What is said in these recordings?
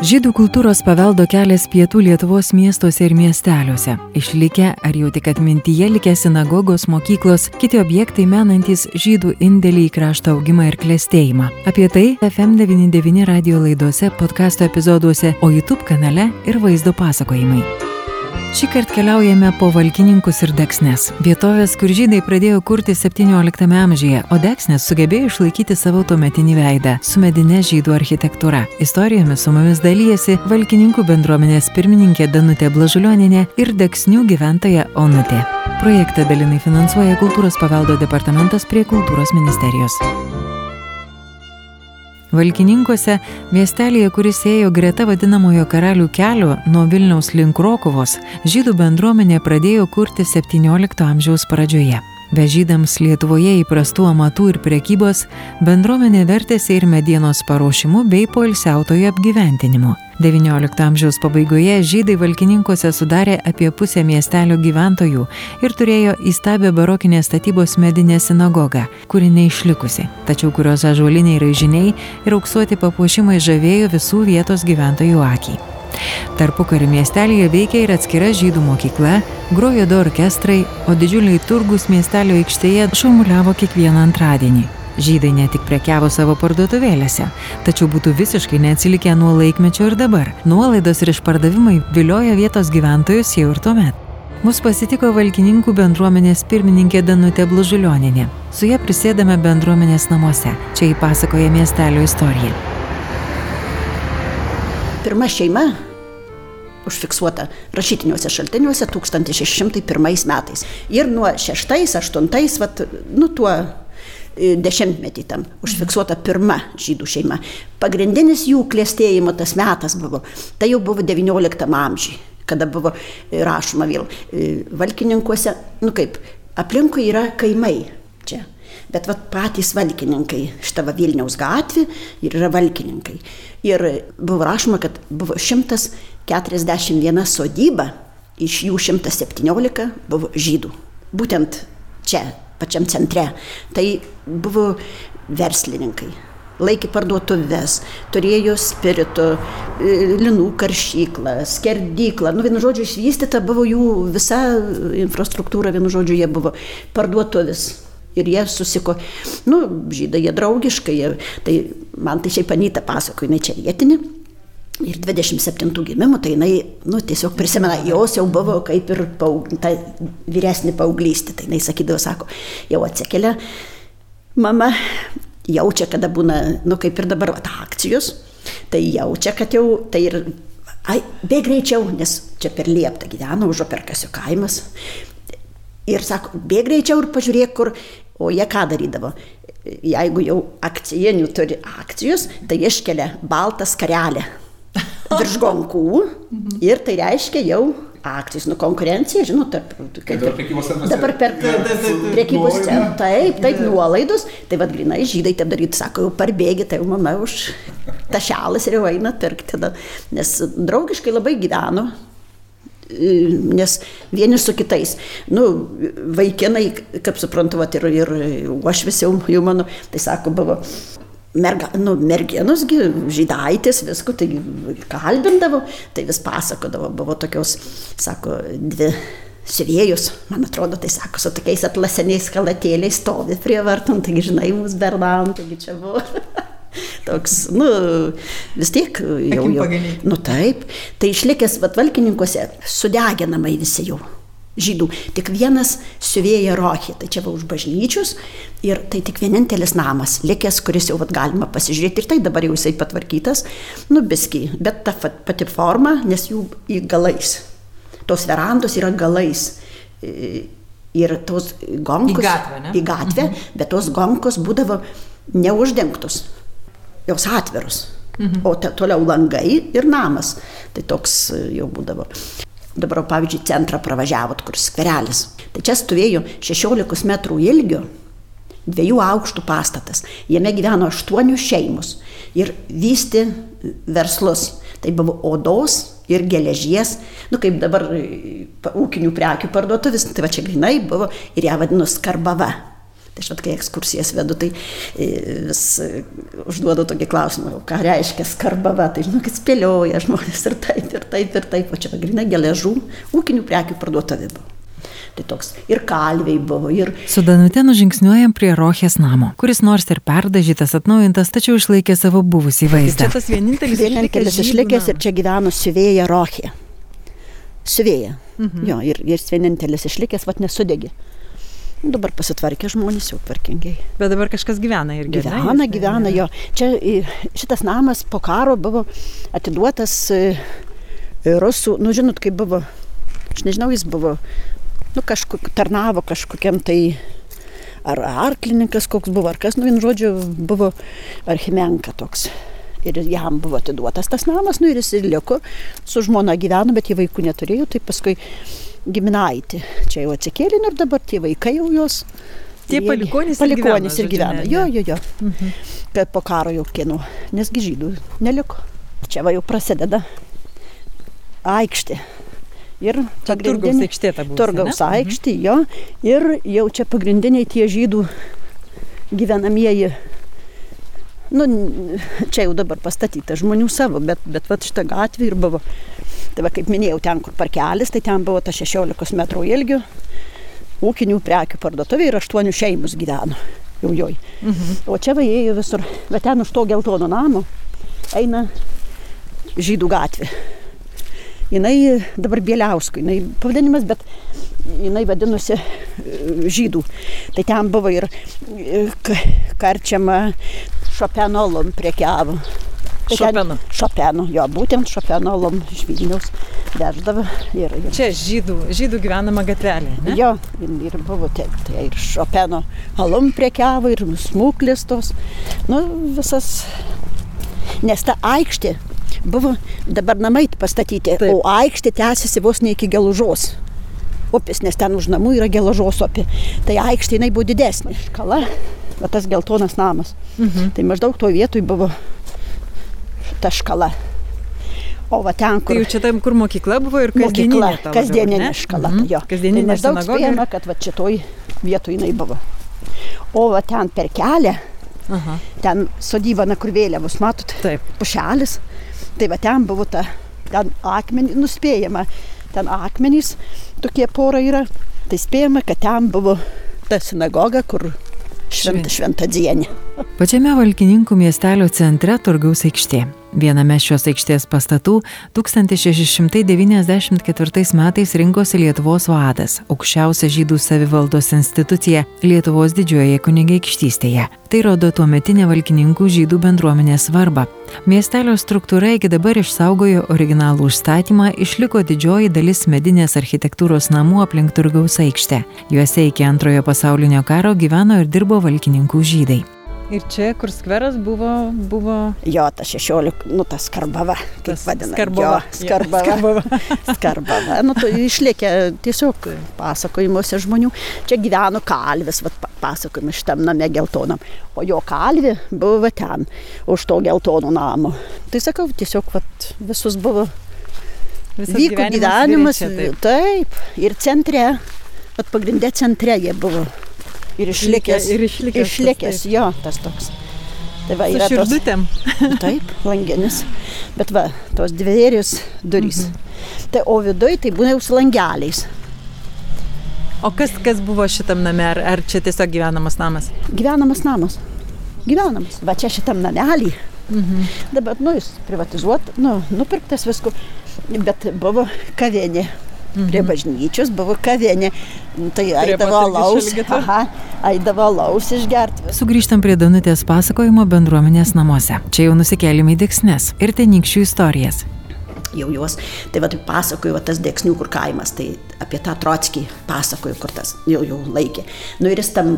Žydų kultūros paveldo kelias pietų Lietuvos miestuose ir miesteliuose. Išlikę ar jau tik atmintyje likę sinagogos, mokyklos, kiti objektai menantis žydų indėlį į krašto augimą ir klėstėjimą. Apie tai FM99 radio laidose, podkasto epizoduose, o YouTube kanale ir vaizdo pasakojimai. Šį kartą keliaujame po Valkininkus ir Deksnes. Vietovės, kur žydai pradėjo kurti 17 amžiuje, o Deksnes sugebėjo išlaikyti savo tuometinį veidą su medinė žydų architektūra. Istorijomis su mumis dalyjasi Valkininkų bendruomenės pirmininkė Danutė Blažulioninė ir Deksnių gyventoja Onutė. Projektą dalinai finansuoja Kultūros paveldo departamentas prie Kultūros ministerijos. Valkininkuose, miestelėje, kuris ėjo greta vadinamojo karalių kelio nuo Vilniaus link Rokovos, žydų bendruomenė pradėjo kurti XVII amžiaus pradžioje. Be žydams Lietuvoje įprastų amatų ir prekybos, bendruomenė vertėsi ir medienos paruošimu bei poilsiautojų apgyventinimu. XIX amžiaus pabaigoje žydai valkininkose sudarė apie pusę miestelio gyventojų ir turėjo įstabę barokinės statybos medinę sinagogą, kuri neišlikusi, tačiau kurios ažuoliniai raižiniai ir auksuoti papuošimai žavėjo visų vietos gyventojų akį. Tarpukariu miestelėje veikė ir atskira žydų mokykla, grojo du orkestrai, o didžiuliai turgus miestelio aikštėje šurmuliavo kiekvieną antradienį. Žydai ne tik prekiavo savo parduotuvėlėse, tačiau būtų visiškai neatsilikę nuo laikmečio ir dabar. Nuolaidos ir išpardavimai vilioja vietos gyventojus jau ir tuomet. Mus pasitiko valkininkų bendruomenės pirmininkė Danutė Blužulioninė. Su ją prisėdame bendruomenės namuose. Čia įpasakoja miestelio istoriją. Pirma šeima užfiksuota rašytiniuose šaltiniuose 1601 metais. Ir nuo 6-8, vat, nu tuo dešimtmetį tam užfiksuota pirma žydų šeima. Pagrindinis jų klėstėjimo tas metas buvo, tai jau buvo XIX amžiai, kada buvo rašoma vėl valkininkuose, nu kaip, aplinkui yra kaimai čia. Bet vat, patys valkininkai, šitą va Vilniaus gatvė ir yra valkininkai. Ir buvo rašoma, kad buvo 141 sodyba, iš jų 117 buvo žydų. Būtent čia pačiam centre. Tai buvo verslininkai. Laikė parduotuvės, turėjo spirito, e, linų karšyklą, skerdyklą. Nu, vienu žodžiu, išvystyta buvo jų visa infrastruktūra, vienu žodžiu, jie buvo parduotuvės. Ir jie susiko, nu, žydai jie draugiškai, jie, tai man tai šiaip Anyta pasako, jinai čia vietinė ir 27 gimimo, tai jinai, nu, tiesiog prisimena, jos jau buvo kaip ir paug, ta vyresnė paauglystė, tai jinai sakydavo, sako, jau atsikelia, mama jaučia, kada būna, nu, kaip ir dabar, va, akcijos, tai jaučia, kad jau, tai ir, ai, bėg greičiau, nes čia per lieptą gyveno, už operkasio kaimas. Ir sako, bėg greičiau ir pažiūrėk, kur, o jie ką darydavo. Jeigu jau akcijinių turi akcijos, tai iškelia baltą skarelę virš gonkų ir tai reiškia jau akcijos, nu konkurencija, žinot, tarp, kaip dabar prekybos centruose. Dabar per prekybos centrą, taip, taip, nuolaidos, tai vad grinai žydai taip daryti, sako, jau parbėgi, tai jau mama už tašelas ir jau eina pirkti. Tada, nes draugiškai labai gyveno, nes vieni su kitais, nu, vaikinai, kaip suprantu, vat, ir, ir uošvis jau, jau mano, tai sako, buvo merga, nu, merginos, žydaitės, visko, tai kalbindavo, tai vis pasakodavo, buvo tokios, sako, dvi siuvėjus, man atrodo, tai sako, su tokiais atlaseniais kalatėliais stovi prie vartų, nu, taigi žinai, mus bernam, taigi čia buvo. Toks, nu, vis tiek jau, jau. Nu taip, tai išlikęs vatvalkininkuose sudeginamai visi jau žydų. Tik vienas siuvėja Rochė, tai čia va už bažnyčius ir tai tik vienintelis namas, likęs, kuris jau vat, galima pasižiūrėti ir tai dabar jau jisai patvarkytas, nu biski, bet ta pati forma, nes jų į galais. Tos verandos yra galais. Ir tos gonkos. Į gatvę, ne? Į gatvę, mhm. bet tos gonkos būdavo neuždengtos, jos atvirus. Mhm. O toliau langai ir namas. Tai toks jau būdavo dabar pavyzdžiui centrą pravažiavot, kur skverelis. Tai čia stovėjo 16 metrų ilgio, dviejų aukštų pastatas. Jame gyveno aštuonios šeimos ir vysti verslus. Tai buvo odos ir geležies, nu kaip dabar ūkinių prekių parduotuvės, tai va čia grinai buvo ir ją vadino skarbava. Tai aš vat, kai ekskursijas vedu, tai e, vis e, užduodu tokį klausimą, ką reiškia skarbava, tai žinokit, spėlioja žmonės ir taip, ir taip, ir taip, o čia pagrindinė geležų ūkinių prekių parduotuvė buvo. Tai toks ir kalviai buvo, ir... Su Danute nužingsniuojam prie Rohės namo, kuris nors ir perdažytas, atnaujintas, tačiau išlaikė savo buvusį vaizdą. Čia tas vienintelis, vienintelis išlikęs ir čia gyveno siuvėja Rohė. Siuvėja. Mhm. Jo, ir jis vienintelis išlikęs, vad nesudegi. Dabar pasitvarkė žmonės jau tvarkingai. Bet dabar kažkas gyvena irgi. Gyvena, ne, gyvena jo. Čia šitas namas po karo buvo atiduotas rusų, nu žinot, kaip buvo, aš nežinau, jis buvo, nu kažkur tarnavo kažkokiam tai, ar arklininkas koks buvo, ar kas, nu vien žodžiu, buvo archimenka toks. Ir jam buvo atiduotas tas namas, nu ir jis ir liko, su žmona gyveno, bet jie vaikų neturėjo, tai paskui giminaitį. Čia jau atsikėlė ir dabar tie vaikai jau jos. Tie palikonys, palikonys ir gyvena. Jo, jo, jo. Mhm. Kad po karo jau kino, nesgi žydų neliko. Čia va jau prasideda aikštė. Ir turgaus aikštė ta buvo. Turgaus mhm. aikštė, jo. Ir jau čia pagrindiniai tie žydų gyvenamieji nu, čia jau dabar pastatyta žmonių savo, bet, bet va šitą gatvę ir buvo. Tai va, kaip minėjau, ten, kur parkelis, tai ten buvo ta 16 metrų ilgio ūkinių prekių parduotuvė ir aštuonių šeimus gyveno jau joj. Mhm. O čia va ėjo visur, bet ten už to geltono namo eina žydų gatvė. Jinai dabar Bieliauskui, jinai pavadinimas, bet jinai vadinosi e, žydų. Tai ten buvo ir e, karčiama Šopeno alum prekiavo. Tai Šopeno. Šopeno, jo, būtent Šopeno alum iš Vilniaus veždavo. Ir, ir... Čia žydų, žydų gyvenama gatvelė. Ne? Jo, ir, ir buvo tai, tai ir Šopeno alum prekiavo, ir smuklis tos. Nu, visas. Nes ta aikštė buvo dabar namai pastatyti, Taip. o aikštė tęsiasi vos ne iki gelužos upės, nes ten už namų yra gelažos upė. Tai aikštė jinai buvo didesnė. Škala va tas geltonas namas. Mhm. Tai maždaug to vietoj buvo ta škala. O va ten, kur... Tai jau čia tam, kur mokykla buvo ir kasdieninė. Mokykla, kasdieninė škala. Mhm. Jo. Kasdieninė tai maždaug spėjama, kad va šitoj vietoj jinai buvo. O va ten per kelią, Aha. ten sodyba, na kur vėliavus, matot? Taip. Pušelis. Tai va ten buvo ta, ten akmenys, nuspėjama, ten akmenys, tokie pora yra. Tai spėjama, kad ten buvo ta sinagoga, kur šventa, šventa dienė. Pačiame Valkininkų miestelio centre Turgaus aikštė. Viename šios aikštės pastatų 1694 metais rinkosi Lietuvos vadas, aukščiausia žydų savivaldos institucija Lietuvos didžiojoje kunigaikštystėje. Tai rodo tuometinė valkininkų žydų bendruomenės svarba. Miestelio struktūra iki dabar išsaugojo originalų užstatymą, išliko didžioji dalis medinės architektūros namų aplink Turgaus aikštę. Juose iki antrojo pasaulinio karo gyveno ir dirbo valkininkų žydai. Ir čia, kur skveras buvo, buvo... Jo, ta 16, nu, ta skarbava, kaip vadinasi. Skarbava. Jo, skarbava. skarbava. skarbava. Nu, tai išlėkė tiesiog pasakojimuose žmonių. Čia gyveno kalvis, vat, pasakojime šitam name geltonam. O jo kalvi buvo ten, už to geltono namo. Tai sakau, tiesiog vat, visus buvo. Visas Vyko gyvenimas. gyvenimas čia, taip. taip. Ir centre, vat pagrindė centre jie buvo ir išlikęs. Ir išlikęs. Išlikęs, tas, jo, tas toks. Tai va, Su širdutėm. Tos, taip, langenis. Bet va, tos dvėrės durys. Mhm. Tai o viduje tai būna jau su langeliais. O kas, kas buvo šitam name, ar, ar čia tiesiog gyvenamas namas? Gyvenamas namas. Gyvenamas. Va čia šitam namelį. Mhm. Dabar, nu, jis privatizuot, nu, nupirktas visko, bet buvo kavienė. Mhm. Prie bažnyčios buvo kavienė. Tai eidavo alaus. Aha, eidavo alaus išgerti. Sugrįžtam prie Danutės pasakojimo bendruomenės namuose. Čia jau nusikėlėme į Deksnes ir tenykščių istorijas jau juos. Tai va, tai pasakoju, va, tas Deksnių, kur kaimas, tai apie tą Trotskį pasakoju, kur tas jau, jau laikė. Nu ir jis tam,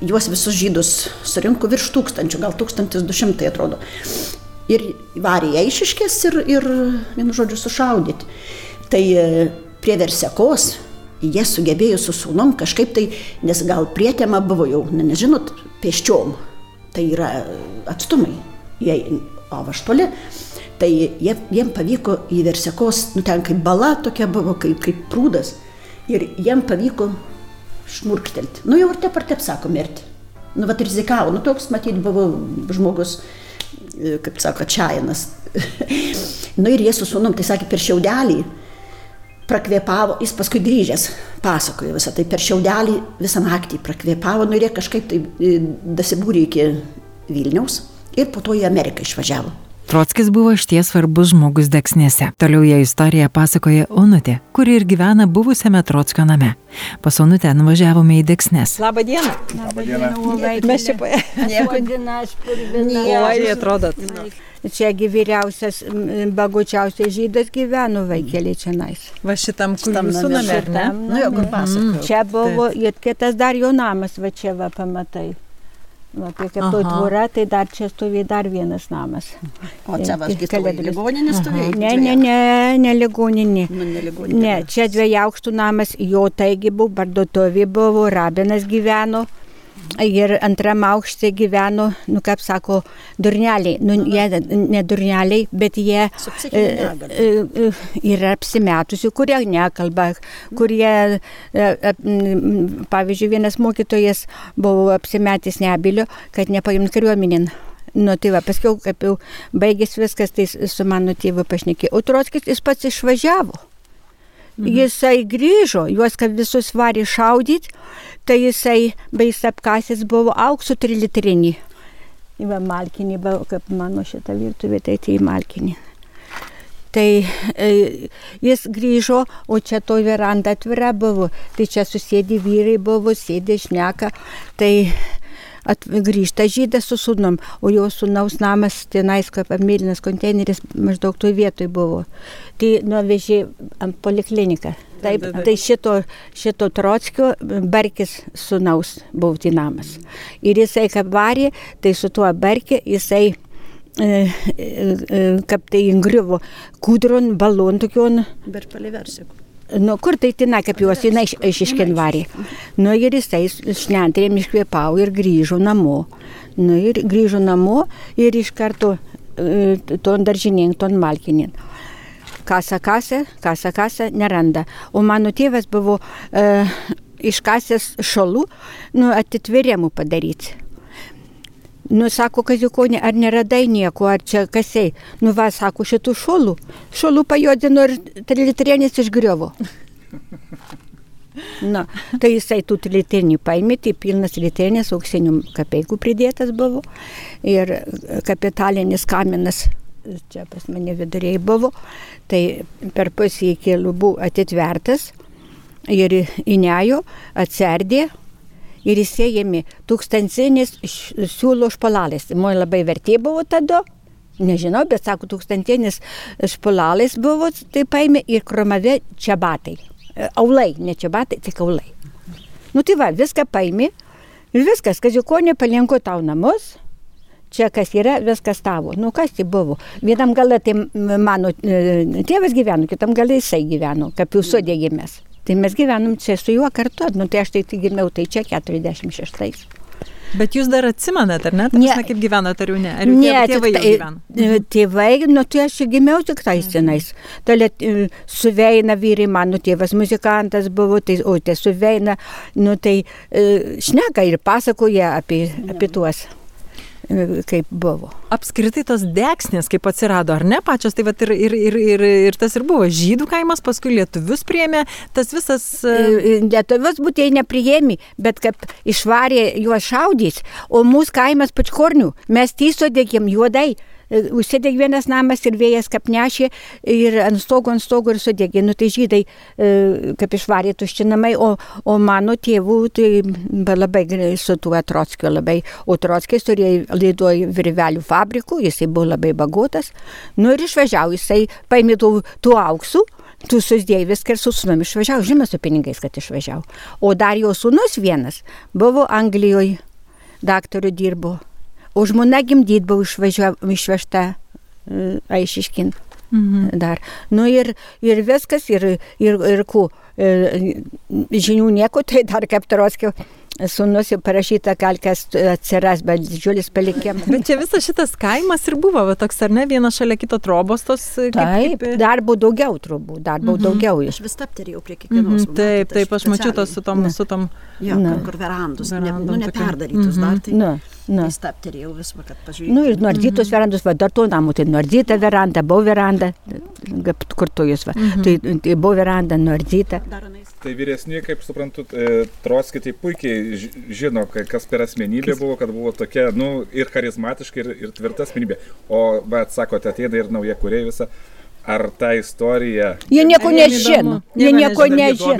juos visus žydus surinko virš tūkstančių, gal 1200 atrodo. Ir varė į Eišiškės ir, ir vienu žodžiu, sušaudyti. Tai prie Versekos jie sugebėjo su sūnum kažkaip tai, nes gal prietema buvo jau, ne, nežinot, pėsčiom. Tai yra atstumai, jie, o aš toli. Tai jie, jiem pavyko į Versekos, nu ten kaip bala tokia buvo, kaip, kaip prūdas. Ir jiem pavyko šnurktelti. Nu jau ir taip ar taip sako mirti. Nu, vat rizikavo, nu toks, matyt, buvo žmogus, kaip sako, Čiainas. nu ir jie su sunum, tai sakė, per šiaudelį prakvėpavo, jis paskui grįžęs pasakojo visą tai, per šiaudelį visą naktį prakvėpavo, nu ir jie kažkaip tai e, dasibūrė iki Vilniaus ir po to į Ameriką išvažiavo. Trotskis buvo išties svarbus žmogus deksnėse. Toliau ją istoriją pasakoja Onutė, kuri ir gyvena buvusiame Trotskio name. Pas Onutę nuvažiavome į deksnės. Labą dieną. Labą dieną. Mes čia paė. Nieko diena, aš purvina. Oi, atrodot. Čiagi vyriausias, bagučiausias žydas gyveno vaikėlį čia nais. Va šitam, kur Šitam name, ar ne? Nu jau kur pasakojo. Čia buvo ir kitas dar jo namas, va čia va pamatai. Va, tai kaip to Aha. tvora, tai dar čia stovi dar vienas namas. O čia kalėdų- ligoninė stovėjo. Ne, ne, ne, ne ligoninė. Nu, ne ligoninė. Ne, čia dviejų aukštų namas, jo taigi buvo, parduotuvė buvo, rabinas gyveno. Ir antram aukšte gyveno, nu kaip sako, durneliai. Nu, jie ne durneliai, bet jie e, e, e, yra apsimetusi, kurie nekalba, kurie, e, pavyzdžiui, vienas mokytojas buvo apsimetęs nebilio, kad nepaimt kariuomenин. Nu, tai va, paskiau, kaip jau baigės viskas, tai su mano tėvu pašnekė. O Trotskis jis pats išvažiavo. Jisai grįžo, juos kad visus varė šaudyti, tai jisai bais apkasės buvo auksų trilitrinį. Įva malkinį, kaip mano šitą virtuvę, tai tai malkinį. Tai e, jis grįžo, o čia to veranda atvira buvo, tai čia susėdi vyrai buvo, sėdi šneka, tai at, grįžta žydas su sūnum, o jo sūnaus namas tenais kaip mėlynas konteineris maždaug toj vietoj buvo. Tai nuvežė ant polikliniką. Taip, tai šito, šito Trotskio Barkis sūnaus buvo tai namas. Ir jisai kaip varė, tai su tuo Barkė jisai e, e, e, kaip tai ingriuvo, kūdron, balon tokion, Bet paliversiu. Nu, kur tai tina, kaip juos jinai iš- iš iškenvarė. Nu, ir jisai šnentrėm iškvėpavo ir grįžo namo. Nu, ir grįžo namo ir iš karto e, ton daržinin, ton malkinin. Kasa kasa, kasa kasa, neranda. O mano tėvas buvo e, iškasęs šalų, nu, atitvirėmų padaryti. Nu, sako, kaziukonė, ar neradai nieko, ar čia kasiai. Nu, va, sako, šitų šolų. Šolų pajodino ir trilitrienis išgriovo. Na, tai jisai tų trilitrinių paėmė, tai pilnas litrienės auksinių kapeikų pridėtas buvo. Ir kapitalinis kaminas, čia pas mane viduriai buvo, tai per pusį iki lubų atitvertas. Ir įnejo, atserdė, ir įsėjami tūkstantinis š- siūlo špalalis. Man labai vertė buvo tada. Nežinau, bet sako, tūkstantinis špalalis buvo, tai paėmė ir kromavė čia batai. E, Aulai, ne čia batai, tik aulai. Nu tai va, viską paėmė ir viskas, kad žikonė palinko tau namus. Čia kas yra, viskas tavo. Nu kas tai buvo? Vienam galą tai mano e, tėvas gyveno, kitam galą jisai gyveno, kaip jau sudėgėmės. Tai mes gyvenom čia su juo kartu, nu tai aš tai, tai gimiau tai čia 46. Bet jūs dar atsimenat, ar ne? Ta Ne. prasme, kaip gyvenat, ar jau ne? Ar jau tėvai, tėvai jau tai- gyvena? e, Tėvai, nu tai aš gimiau tik tais senais. Tai suveina vyrai, mano tėvas muzikantas buvo, tai, o tai suveina, nu tai e, šneka ir pasakoja apie, apie tuos, e, kaip buvo. Apskritai tos deksnės, kaip atsirado, ar ne pačios, tai vat ir, ir, ir, ir, ir tas ir buvo žydų kaimas, paskui lietuvius priėmė, tas visas... e, Lietuvos būtėjai nepriėmė, bet kaip išvarė juos šaudys, o mūsų kaimas pačkornių, mes tysodėgėm juodai. E, Užsidegė vienas namas ir vėjas kaip nešė ir ant stogo, ant stogo ir sudegė. Nu tai žydai e, kaip išvarė tuštinamai, o, o mano tėvų tai labai su tuo Trotskiu labai. O Trotskis turėjo laidoj virvelių fabrikų, jisai buvo labai bagotas. Nu ir išvažiavo, jisai paėmė tų, tų auksų tu susidėjai viską ir su sūnumi išvažiavo, žinoma, su pinigais, kad išvažiavo. O dar jo sūnus vienas buvo Anglijoje, daktaru dirbo, o žmona gimdyt buvo išvežta e, aišiškin. Mhm. Dar. Nu ir, ir viskas, ir, ir, ir ku, e, žinių nieko, tai dar kaip Taroskio Sūnus jau parašyta, gal kas atsiras, bet didžiulis palikimas. Bet čia visas šitas kaimas ir buvo, va, toks ar ne, vienas šalia kito trobos tos. e, Kaip, Taip, kaip, darbo daugiau turbūt, darbo daugiau Aš vis tapterėjau prie kiekvienos. Mhm, taip, taip, aš mačiau tos su tom, Na. su tom. Jo, Na. kur, kur verandus, ne, nu, neperdarytus Mhm. dar. Tai, Nu, nu. tai stapterėjau visą, kad pažiūrėčiau. Nu ir nuardytos verandos, va, dar tų namų, tai nuardyta veranda, buvo veranda, kaip kur tu jūs, va. Tai, tai buvo veranda nuardyta. Tai vyresni, kaip suprantu, e, Trotskį tai puikiai ži- žino, ka- kas per asmenybė buvo, kad buvo tokia, nu, ir charizmatiška, ir, ir tvirta asmenybė. O, bet sakote, ateina ir nauja kuriai visą. Ar ta istorija... Jie nieko nežino, jie Nieko nežino.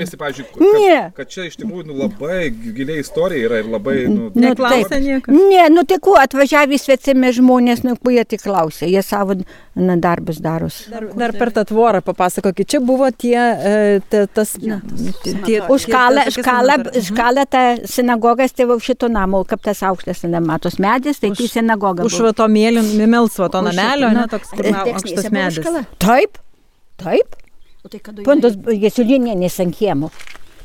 Ne. kad čia iš tikrųjų nu, labai giliai istorija yra ir labai... Nu, Nu, Neklausė taip. nieko. Ne, nu tai kuo atvažiavę svetimi žmonės, nu kuo jie tik klausė, jie savo na, darbus daros. Dar, dar per tą tvorą papasakokit, čia buvo tie, e, te, tas, tie, tie, Už tie- tas- škalą, Mhm. škalą tą sinagogas, va už šito namo, kaip tas aukštas namatos medis, tai tai sinagoga. Už to mėlyn, melsvo, to Už namelio, šito, ne, nu, toks kur na, Deksnėse aukštas medis. škala? Taip, taip. O tai kada Pontos Jesulienės ant kiemo.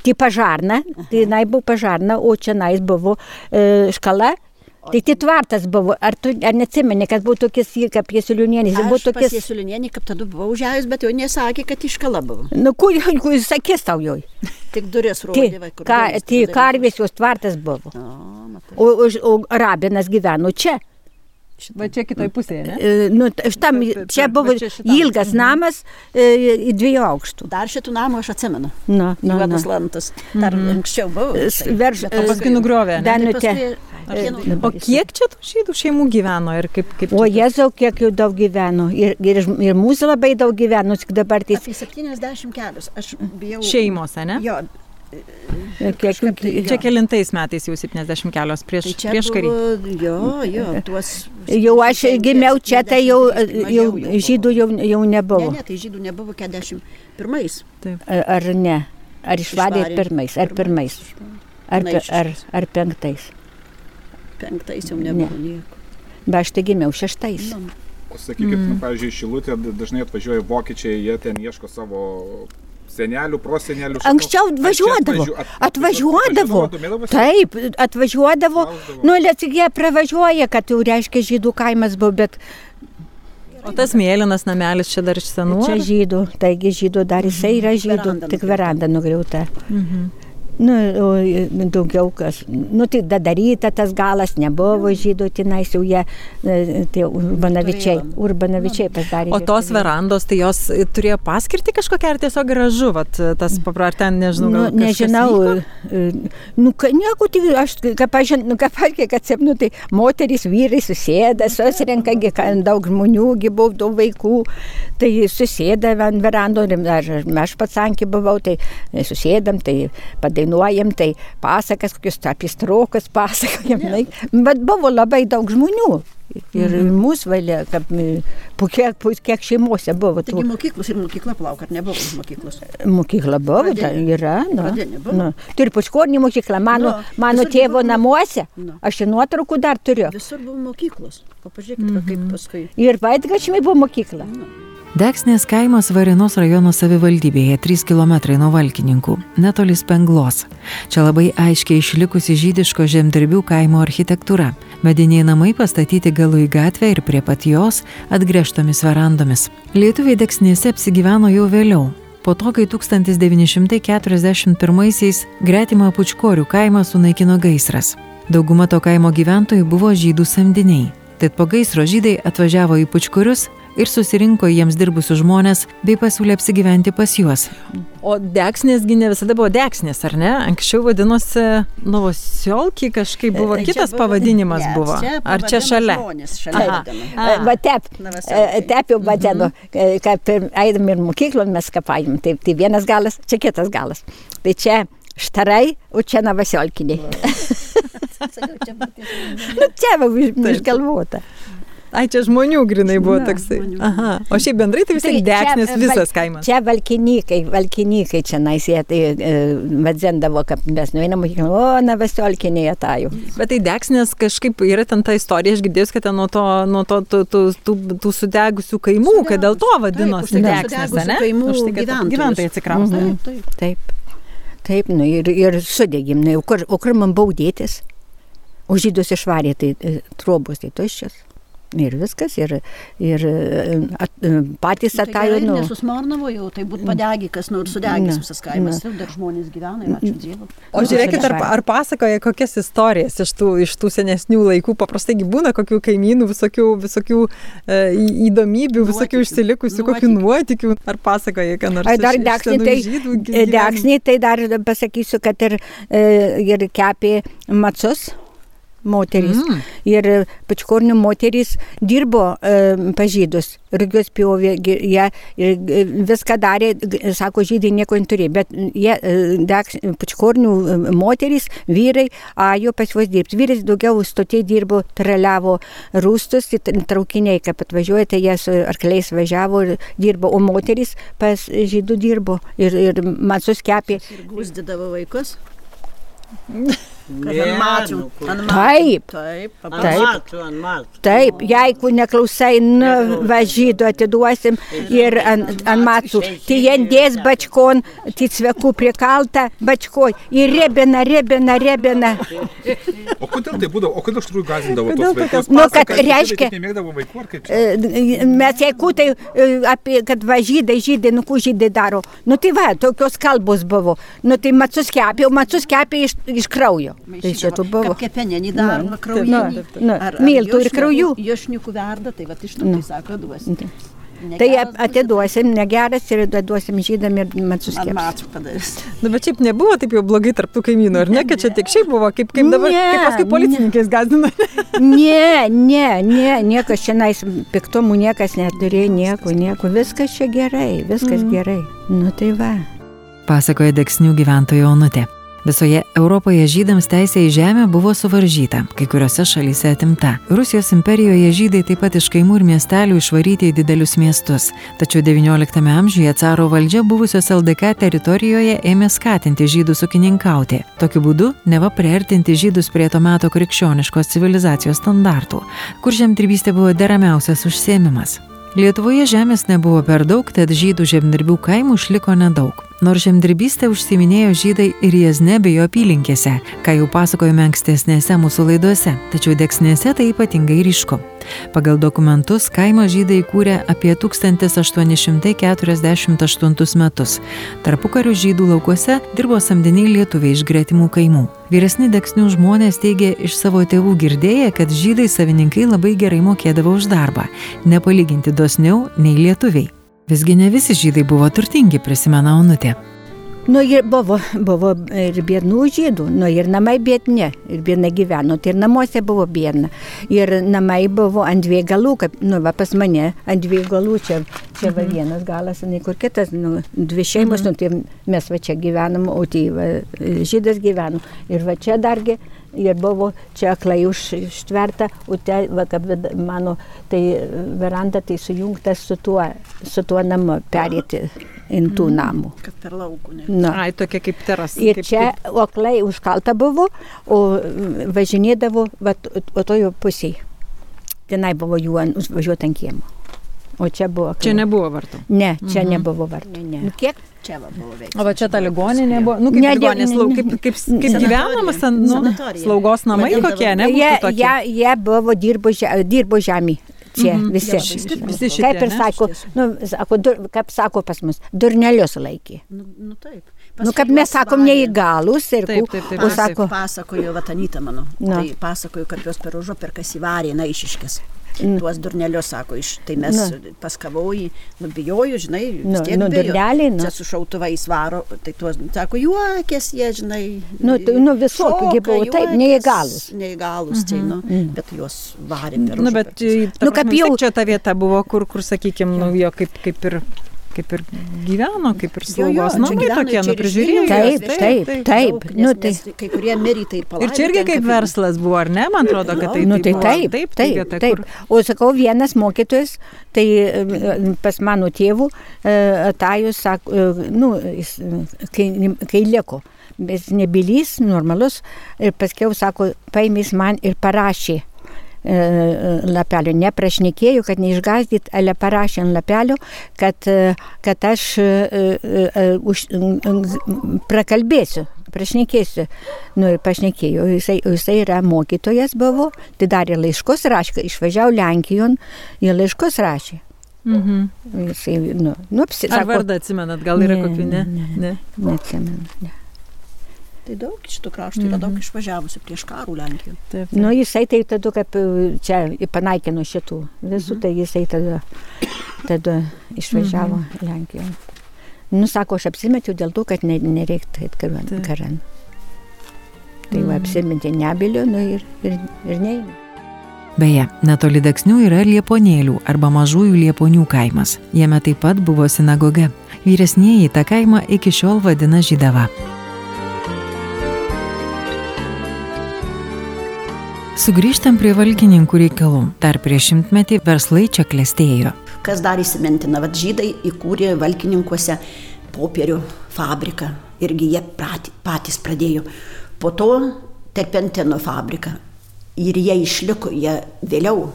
Tai pažarna, tai jinai buvo pažarna, o čia nais buvo e, škala. Tai tai tvartas buvo, ar tu ar neatsimeni, kad buvo tokias, kaip Jesulienės, buvo tokias... Jesulienienį, kaip tada buvau užėjus, bet jau nesakė, kad iškala buvo. Nu, kur, kur jis sakės tau joj? Tik duris Tai, rodė, kur. tai karvės jos tvartas buvo. O, o, o rabinas gyveno čia. Va čia kitoj pusėje, ne? E, Nu, štam, Per- per- čia buvo čia šitam. ilgas namas e, į dviejų aukštų. Dar šitų namų aš atsimenu. Na, na, Juodas na. lantas. Dar anksčiau buvo. S- tai- verž- bet e, O paskui nugriovė. ne? tai Danutė. O kiek čia tų žydų šeimų gyveno ir kaip... kaip O Jėzau, kiek jų daug gyveno. Ir, ir, ir mūsų labai daug gyveno, tik dabar tai Apie 70 kelius. Aš bijau. Šeimos, ne? Jo, kiek kažkaip tai- Čia kelintais metais jau 70 kelios prieš, tai prieš karį. buvo, jo, jo, tuos. Jau aš gimiau čia, tai jau, jau žydų jau, jau Ne, nebuvo. ne, tai žydų nebuvo 41. Ar, ar ne? Ar išvarė pirmais, ar pirmais, ar, ar, ar penktais. Penktais jau nebuvo nieko. Bet aš tai gimiau šeštais. Nu, O sakykit, mm. nu, pavyzdžiui, Šilutė dažnai atvažiuoja vokiečiai, jie ten ieško savo senelių, prosenelių. Anksčiau čia atvažiuodavo. Taip, atvažiuodavo. Nu, lietuviai pravažiuoja, kad jau reiškia žydų kaimas buvo, bet O tas mėlynas namelis čia dar iš senų? čia žydų, taigi žydų dar jisai yra žydų, Veranda tik veranda nugriauta. Mhm. Nu, o, e, daugiau kas. Nu, tai dadaryta tas galas, nebuvo žydų, tenais jau jie, e, tie urbanavičiai, urbanavičiai pasidarė. O tos verandos, tai jos turėjo paskirti kažkokią ar tiesiog gražu, vat, tas papra, ar ten nežinau. Nu, gal kažkas nežinau, vyko? e, nu, ka- nieko, tai aš, kaip aš, žin- nu, kaip aš, kiek atsimenu, tai moterys, vyrai susėda, susirenka, daug žmonių, gi buvo daug vaikų, tai susėda ant verando, ir aš, aš pats ankį buvau, tai susėdam, tai padainuojam, tai pasakas, kokius apie strokas pasakojam, yeah. bet buvo labai daug žmonių. Ir Mhm. mūsų valia, kad kiek, kiek šeimuose buvo. Taigi mokyklos ir mokykla plauk, ar nebuvo mokyklos? Mokykla buvo, ta Pradinė. yra. Nu, nu. Turi pučkornį mokyklą, mano, Nu, mano tėvo buvo- namuose. Nu. Aš ir nuotraukų dar turiu. Visur buvo mokyklos. O pažiūrėkit, mm -hmm. kaip paskui. Ir vaidgačmiai buvo mokykla. Deksnės kaimas Varinos rajono savivaldybėje 3 km nuo Valkininkų, netoli Spenglos. Čia labai aiškiai išlikusi žydiško žemdirbių kaimo architektūra. Mediniai namai pastatyti galu į gatvę ir prie pat jos atgrėžtomis verandomis. Lietuviai Deksnėse apsigyveno jau vėliau. Po to, kai 1941-aisiais gretimą Pučkorių kaimą sunaikino gaisras. Dauguma to kaimo gyventojų buvo žydų samdiniai. Tad po gaisro žydai atvažiavo į Pučkorius ir susirinko jiems dirbusius žmonės bei pasiūlė apsigyventi pas juos. O deksnėsgi ne visada buvo deksnės, ar ne? Anksčiau vadinosi Novosiolki, kažkaip buvo Tai čia kitas buvo- pavadinimas Ne, buvo. čia Ar čia šalia? A. Va tep, Novoselkai. tepiau vadinu, kad eidam ir mokyklom mes kapajam. Tai, tai vienas galas, čia kitas galas. Tai čia štarai, o čia tie- Nu, čia va iš- išgalvota. Ai, čia žmonių grinai buvo Na, toksai. Aha. O šiaip bendrai tai vis tiek Tai e, visas kaimas. Čia valkininkai, valkininkai čia naisė, tai e, vadzendavo, kad mes nueinam, o, navasiolkiniai ataju. Bet tai deksnės kažkaip yra ten ta istorija, aš girdėjau, kad ten nuo to, nuo to tų, tų, tų, tų sudegusių kaimų, kad dėl to vadinosi sudegusių ne? kaimų Už tai, kad gyventojai atsikraustė. Taip, taip. Taip. Taip, nu ir, ir sudegim, nu, o kur, o kur man baudėtis? O žydus išvarė, tai e, trobos, tai tuščias. Ir viskas, ir, ir e, at, e, patys Tai atajo, gerai, nu. Nesusmarnavo jau, tai būtų padegi, kas nors sudegęs Na, visas kaimas. Ir dar žmonės gyvena, ir ačiū Dievui. O žiūrėkit, ar, ar pasakoja kokias istorijas iš tų, iš tų senesnių laikų. Paprastai būna kokių kaimynų, visokių, visokių e, įdomybių, visokių užsilikusių, kokių nuotykių. Ar pasakoja, ką nors. Ai, dar senų tai, tai dar pasakysiu, kad ir, e, ir kepė macus moterys. Mm. Ir e, pačkornių moterys dirbo e, pažydus, rugius pjovė, jie ir e, viską darė, sako, žydai nieko neturėjo, bet jie, e, deks- pačkornių e, moterys, vyrai, ajo pas juos dirbti. Vyrais daugiau stotė dirbo, traliavo rūstus, traukiniai, kaip atvažiuojate, jie su arkliais važiavo ir dirbo, o moterys pas žydų dirbo ir, ir macus kepė. Ir gūsdydavo vaikus. Ne, ant matų. nu, kur- ant matų. Taip. Taip. Ant paprastai. matų, ant matų. Taip, jeigu neklausai, nu, važydu atiduosim ir ant, ant matų. Tai jie dės bačkon, tai svekų prikalta bačkoj. Ir rebina, rebina, rebina. O kodėl tai būdavo, o kodėl iš tikrųjų gazindavo tos vaikus? Nu, kad žydai reiškia- taip vaikų? E, Mes jeigu tai e, apie, kad važydai, žydai, nu, ko žydai daro. Nu tai va, tokios kalbos buvo. Nu tai macus kepė, o macus kepė iš, iš kraujo. Tai šitų buvo. Kaip kepenėnį daro, Nu, kraujinį. nu, nu, miltų ir kraujų. Jošniukų verda, tai va iš to tai sako, duosi. Tai ap- atiduosim negeras ir atiduosim žydam ir kepė. matų padarys. Nu, bet šiaip nebuvo taip jau blogai tarptų kaimynų, ar ne, kad čia tik šiaip buvo, kaip, kaip dabar, Ne, kaip paskui policininkais gazdina. Ne, ne, ne, niekas čia nais piktumų niekas neturėjo, nieko, nieko. Viskas čia gerai, viskas gerai. Nu tai va. pasakoja Deksnių gyventoja Onutė. Visoje Europoje žydams teisė į žemę buvo suvaržyta, kai kuriuose šalyse atimta. Rusijos imperijoje žydai taip pat iš kaimų ir miestelių išvaryti į didelius miestus. Tačiau XIX amžiuje caro valdžia buvusios LDK teritorijoje ėmė skatinti žydus ūkininkauti. Tokiu būdu neva priartinti žydus prie to meto krikščioniškos civilizacijos standartų, kur žemdirbystė buvo deramiausias užsiemimas. Lietuvoje žemės nebuvo per daug, tad žydų žemdirbių kaimų išliko nedaug. Nors žemdirbystė užsiminėjo žydai ir Jezne bei jo apylinkėse, ką jau pasakojome ankstesnėse mūsų laidose, tačiau deksnėse tai ypatingai ryšku. Pagal dokumentus kaimo žydai įkūrė apie 1848 metus. Tarpukarių žydų laukuose dirbo samdiniai lietuviai iš gretimų kaimų. Vyresni deksnių žmonės teigia iš savo tėvų girdėję, kad žydai savininkai labai gerai mokėdavo už darbą, nepalyginti dosniau nei lietuviai. Visgi ne visi žydai buvo turtingi, prisimena Onutė. Nu ir buvo, buvo ir biednų žydų, nu ir namai biedni, ir biedna gyveno, tai ir namuose buvo biedna. Ir namai buvo ant dviejų galų, kaip, nu va pas mane, ant dviejų galų, čia, čia va vienas galas, ne kur kitas, nu, dvi šeimos, nu tai mes va čia gyvenam, o tai va, žydas gyveno. Ir va čia dargi. Ir buvo čia aklai už, ištverta, o te, va, kaip mano, tai veranda tai sujungta su tuo, su tuo namu, perėti intų namų. Kad per laukų. Ne. Na. Ai, tokia kaip terasa. Ir kaip, čia oklai užkalta buvo, o mm, važinėdavo va, o tojo pusėje. Tenai buvo jų užvažiuoti ant kiemo. O čia buvo. Čia nebuvo vartų. Ne, čia mhm. nebuvo vartų. Ne. Nu, Kiek? Čia va buvo veiksmas. O va čia ta ligoninė buvo, nu kaip Ne, ligoninė, ne, slau, ne, kaip, kaip, kaip gyvenamas, nu, slaugos namai kokie, ne? Jie, jie, jie buvo dirbo, dirbo žemė. Čia Mhm. visi. Jo, visi visi šitie, Kaip ir sako, nu, sako dur, kaip sako pas mus, durnelius laikė. Nu, nu taip. Nu, kaip mes sakom, neįgalus ir Taip, taip, taip, taip, sako, Pasakojo Vatanyta mano. Na. Tai pasakojo, kad jos per užo per kas įvarė naišiškės. Mm. Tuos durnelius, sako, iš, tai mes Na. paskavoji, nubijoju, žinai, Nu, vis tiek nu, durneliai, nu. Čia su šautuvais varo, tai tuos, sako, juokės jie, žinai. Nu, tai, nu, visokių buvo, taip, neįgalūs. Neįgalus, tai, nu, bet juos varė per Nu, bet per- nu, Nu, kaip kaip jau jau- čia ta vieta buvo, kur, kur sakykime, nu, jo kaip, kaip ir kaip ir gyveno, kaip ir slaugos namai tokie, čia nu, ir iš prižiūrėjo. Vilniaus, Taip, vežė, taip, taip. daug, Nu, tai- kai kurie mirė, tai Ir palaidoti. čia irgi kaip verslas buvo, ar ne? Man atrodo, kad tai, nu, tai buvo- taip, taip, taip, vieta, taip. kur- O sakau, vienas mokytojas, tai e, pas mano tėvų, atajus, sako, e, nu, e, kai, kai liko, bet nebylys, normalus, ir paskiau, sako, paimės man ir parašė. E, lapelio, neprašnekėjau, kad neišgazdyt, ale parašė ant lapelio, kad, e, kad aš e, už, prakalbėsiu, prašnekėsiu. Nu ir pašnekėjau, jisai, jisai yra mokytojas buvo, tai darė laiškus rašė, išvažiavo Lenkijon, jie laiškus rašė. Mhm. Jisai, nu, nu, apsi, Ar sako, vardą atsimenat, gal yra Ne, kokių, ne? ne. ne. neatsimenu. Ne. Tai daug šitų kraštų yra daug išvažiavusių prieš karų Lenkijoje. Taip, taip. Nu, jisai tai tada, kaip e, čia panaikino šitų visų, tai jisai tada, tada išvažiavo mhm. Lenkijoje. Nu, sako, aš apsimečiau dėl to, kad ne, nereiktų eiti karan. Tai va, apsimetė nebilio, nu ir, ir, ir neįmė. Beje, netoli Daksnių yra Lieponėlių arba Mažųjų Lieponių kaimas. Jame taip pat buvo sinagoga. Vyresnieji tą kaimą iki šiol vadina Žydava. Sugrįžtam prie valkininkų reikalų. Dar prieš šimtmetį verslai čia klestėjo. Kas dar įsimintina, vad žydai įkūrė valkininkuose popierių fabriką irgi jie patys pradėjo. Po to terpentino fabriką ir jie išliko, jie vėliau,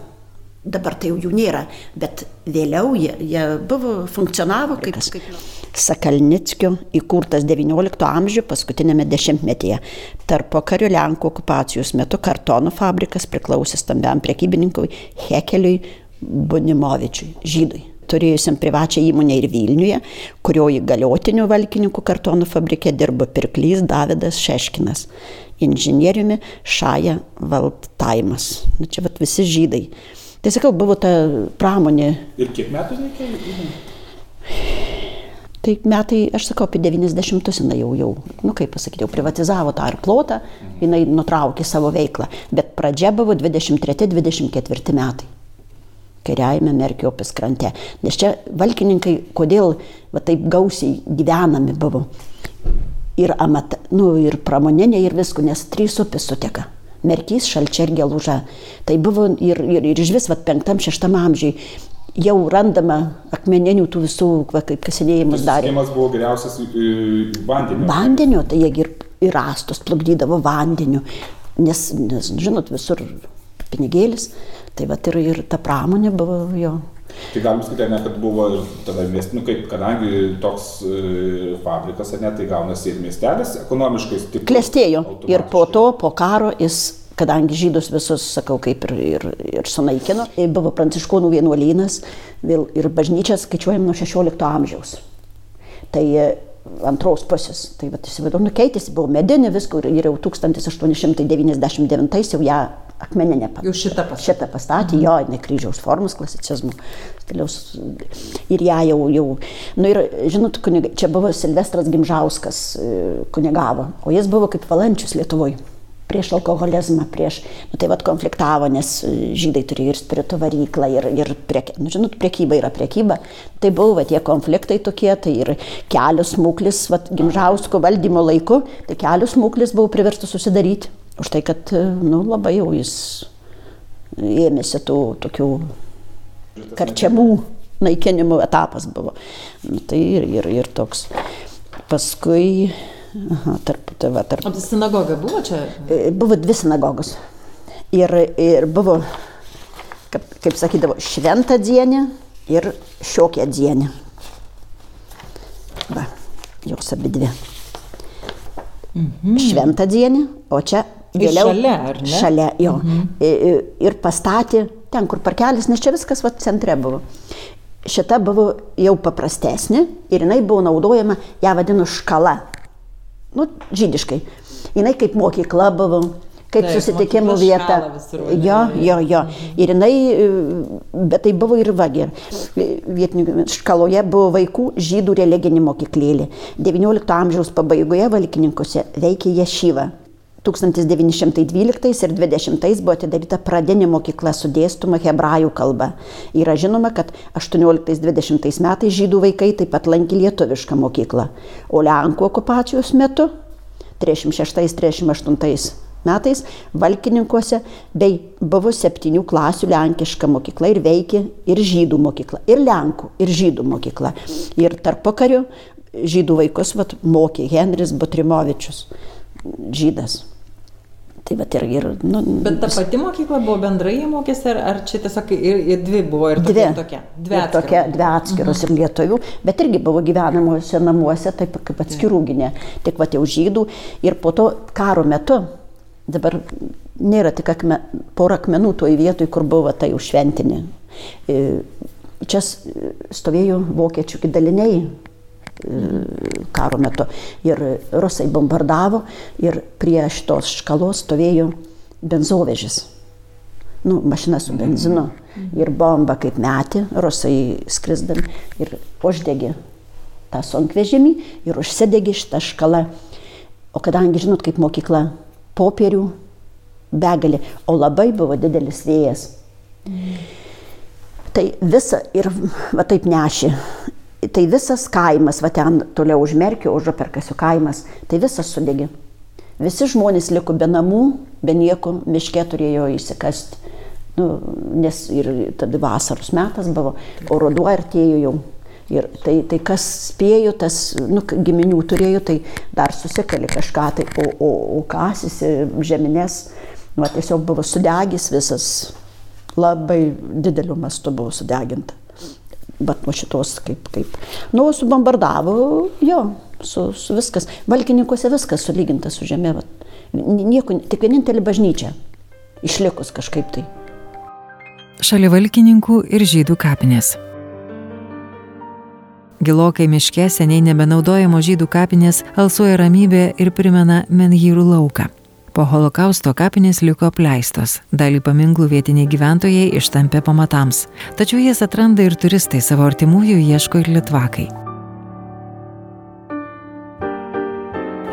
dabar tai jau jų nėra, bet vėliau jie, jie buvo, funkcionavo kaip, kaip Sakalnickio įkurtas XIX amžiuje paskutinėme dešimtmetyje. Tarp pokario Lenkų okupacijos metu kartonų fabrikas priklausė stambiam prekybininkui Hekeliui Bunimovičiui, žydui turėjusiam privačią įmonę ir Vilniuje, kurio įgaliotinių valkininkų kartonų fabrike dirbo pirklys Davidas Šeškinas, inžinieriumi Šaja Valtaimas. Nu, čia vat, visi žydai. Tai sakau, buvo ta pramonė. Ir kiek metų reikia? Tai metai, aš sakau, apie 90-us jinai jau, jau, nu kaip pasakyti, jau privatizavo tą ir plotą, jinai nutraukė savo veiklą. Bet pradžia buvo 23-24 metai kairiajame Merkio upės krante. Nes čia valkininkai, kodėl va, taip gausiai gyvenami buvo. Ir, amat, nu, ir pramoninė, ir visko, nes trys upės suteka. Merkys, šalčia ir geluža. Tai buvo ir, ir, ir iš vis, va, penktam, šeštam amžiui jau randama akmeninių tų visų, va, kaip kasinėjimus darė. Skiemas buvo geriausias vandeniu. Vandenio, tai jie ir, ir rastus plukdydavo vandeniu, nes, nes, žinot, visur pinigėlis, tai va ir, ir ta pramonė buvo jo. Tai galim sakyti, ne, kad buvo ir tada miestas, nu kaip, kadangi toks e, fabrikas, ne, tai gaunasi ir miestelis ekonomiškai stiprus. Klestėjo ir po to, po karo jis, kadangi žydus visus, sakau, kaip ir, ir, ir sunaikino, ir buvo pranciškonų vienuolynas vėl ir bažnyčia skaičiuojam nuo 16 amžiaus. Tai e, antros pusės. Tai va, įsivaizduoju, nu keitėsi, buvo medinė viskur ir jau 1899 jau ją akmeninė pat. Jau šitą pastatė. Šitą pastatė, jo, jinai kryžiaus formos klasicizmų stiliaus. Ir ją jau, jau, nu ir, žinot, kuniga, čia buvo Silvestras Gimžauskas e, kunigavo, o jis buvo kaip valančius Lietuvoje. Prieš alkoholizmą, prieš, nu tai vad konfliktavo, nes e, žydai turėjo ir spiritų varyklą, ir, ir priek, nu, žinot, priekyba yra priekyba. Tai buvo va, tie konfliktai tokie, tai ir kelios smūklis, va, Gimžausko valdymo laiku, tai kelios smūklis buvo priverstas susidaryti. Už tai, kad, e, nu, labai jau jis ėmėsi tų tokių karčiamų naikinimų etapas buvo. Nu, tai ir, ir, ir toks. Paskui, aha, tarp, tai va, tarp O tai sinagoga buvo čia? E, Buvo dvi sinagogos. Ir, ir buvo, kaip, kaip sakydavo, šventą dienę ir šiokią dienę. Va, jos abi dvi. Mhm. Šventą dienę, o čia Ir vėliau. šalia, ar ne? Šalia, jo. Mhm. Ir pastatė ten, kur parkelis, nes čia viskas va, centre buvo. Šita buvo jau paprastesnė ir jinai buvo naudojama, ją vadinu škala. Nu, žydiškai. Jinai kaip mokykla buvo, kaip Taip, susitikimų vieta. Jo, jo, jo. Mhm. Ir jinai, e, bet tai buvo ir vagė. Vietinių škaloje buvo vaikų žydų religinė mokyklėlė. XIX amžiaus pabaigoje valkininkose veikė ješyva. 1912 ir 20 buvo atidaryta pradinė mokykla su dėstoma hebrajų kalba. Yra žinoma, kad 18-20 metais žydų vaikai taip pat lankė lietuvišką mokyklą. O Lenkų okupacijos metu 36-38 metais Valkininkuose bei buvo septynių klasių lenkiška mokykla ir veikė ir žydų mokykla, ir lenkų, ir žydų mokykla. Ir tarp pokarių žydų vaikus vat, mokė Henris Butrimovičius, žydas. Tai va ir, ir nu, Bet ta pati mokykla buvo bendrai mokėsi, ar, ar čia tiesiog ir, ir dvi buvo ir dvi, tokia? tokia? Dvi, ir tokia, dvi atskiros mhm. ir lietuvių, bet irgi buvo gyvenamuose namuose, taip kaip atskirūginė, tik va jau žydų. Ir po to karo metu, dabar nėra tik akme, pora akmenų toj vietoj, kur buvo tai užšventinė. E, čia stovėjo vokiečių daliniai karo metu. Ir rusai bombardavo ir prie šitos škalos stovėjo benzovežis. Nu, mašina su benzinu. Ir bomba kaip metė, rusai skrisdami ir uždegė tą sunkvežimį ir užsidegė šitą škalą. O kadangi, žinot, kaip mokykla, popierių begalė, o labai buvo didelis vėjas. Mm. Tai visa ir va taip nešė tai visas kaimas, va ten toliau užmerkio, užaperkasių kaimas, tai visas sudegė. Visi žmonės liko be namų, be nieko, miške turėjo įsikasti. Nu, nes ir tada vasaros metas buvo, o ruduo artėjo jau. Ir tai, tai kas spėjo, tas nu, giminių turėjo, tai dar susikali kažką, tai, o, o, o kasis žeminės, nu, tiesiog buvo sudegęs visas, labai dideliu mastu buvo sudeginta bet nuo šitos kaip, kaip. Nu, subombardavo, jo, su, su viskas. Valkininkuose viskas sulyginta su žemė. Vat. Nieko, tik vienintelė bažnyčia išlikus kažkaip tai. Šalia valkininkų ir žydų kapinės. Gilokai miške seniai nebenaudojamo žydų kapinės alsuoja ramybė ir primena Menhyrų lauką. Po holokausto kapinės liko apleistos, dalį paminklų vietiniai gyventojai ištampė pamatams, tačiau jas atranda ir turistai savo artimųjų ieško ir litvakai.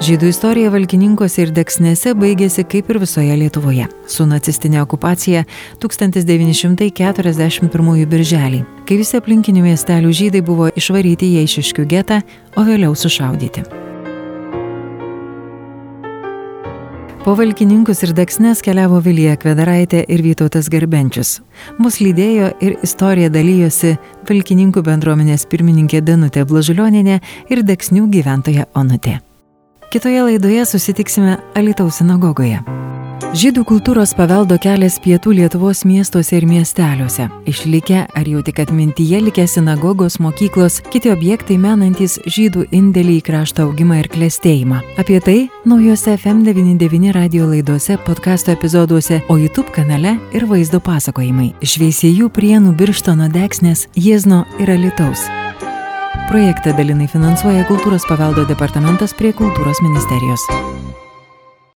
Žydų istorija valkininkose ir deksnėse baigėsi kaip ir visoje Lietuvoje - su nacistinė okupacija 1941 birželį, kai visi aplinkinių miestelių žydai buvo išvaryti į Eišiškių getą, o vėliau sušaudyti. Po valkininkus ir deksnes keliavo Vilija Kvedaraitė ir Vytautas Garbenčius. Mus lydėjo ir istoriją dalyjosi valkininkų bendruomenės pirmininkė Danutė Blažulioninė ir deksnių gyventoja Onutė. Kitoje laidoje susitiksime Alitaus sinagogoje. Žydų kultūros paveldo kelias pietų Lietuvos miestuose ir miesteliuose. Išlikę ar jau tik atmintyje likę sinagogos, mokyklos, kiti objektai menantis žydų indėlį į krašto augimą ir klėstėjimą. Apie tai naujose FM99 radio laidose, podkasto epizoduose, o YouTube kanale ir vaizdo pasakojimai. Iš Veisėjų prienų Birštono Deksnės, Jiezno ir Alitaus. Projektą dalinai finansuoja Kultūros paveldo departamentas prie Kultūros ministerijos.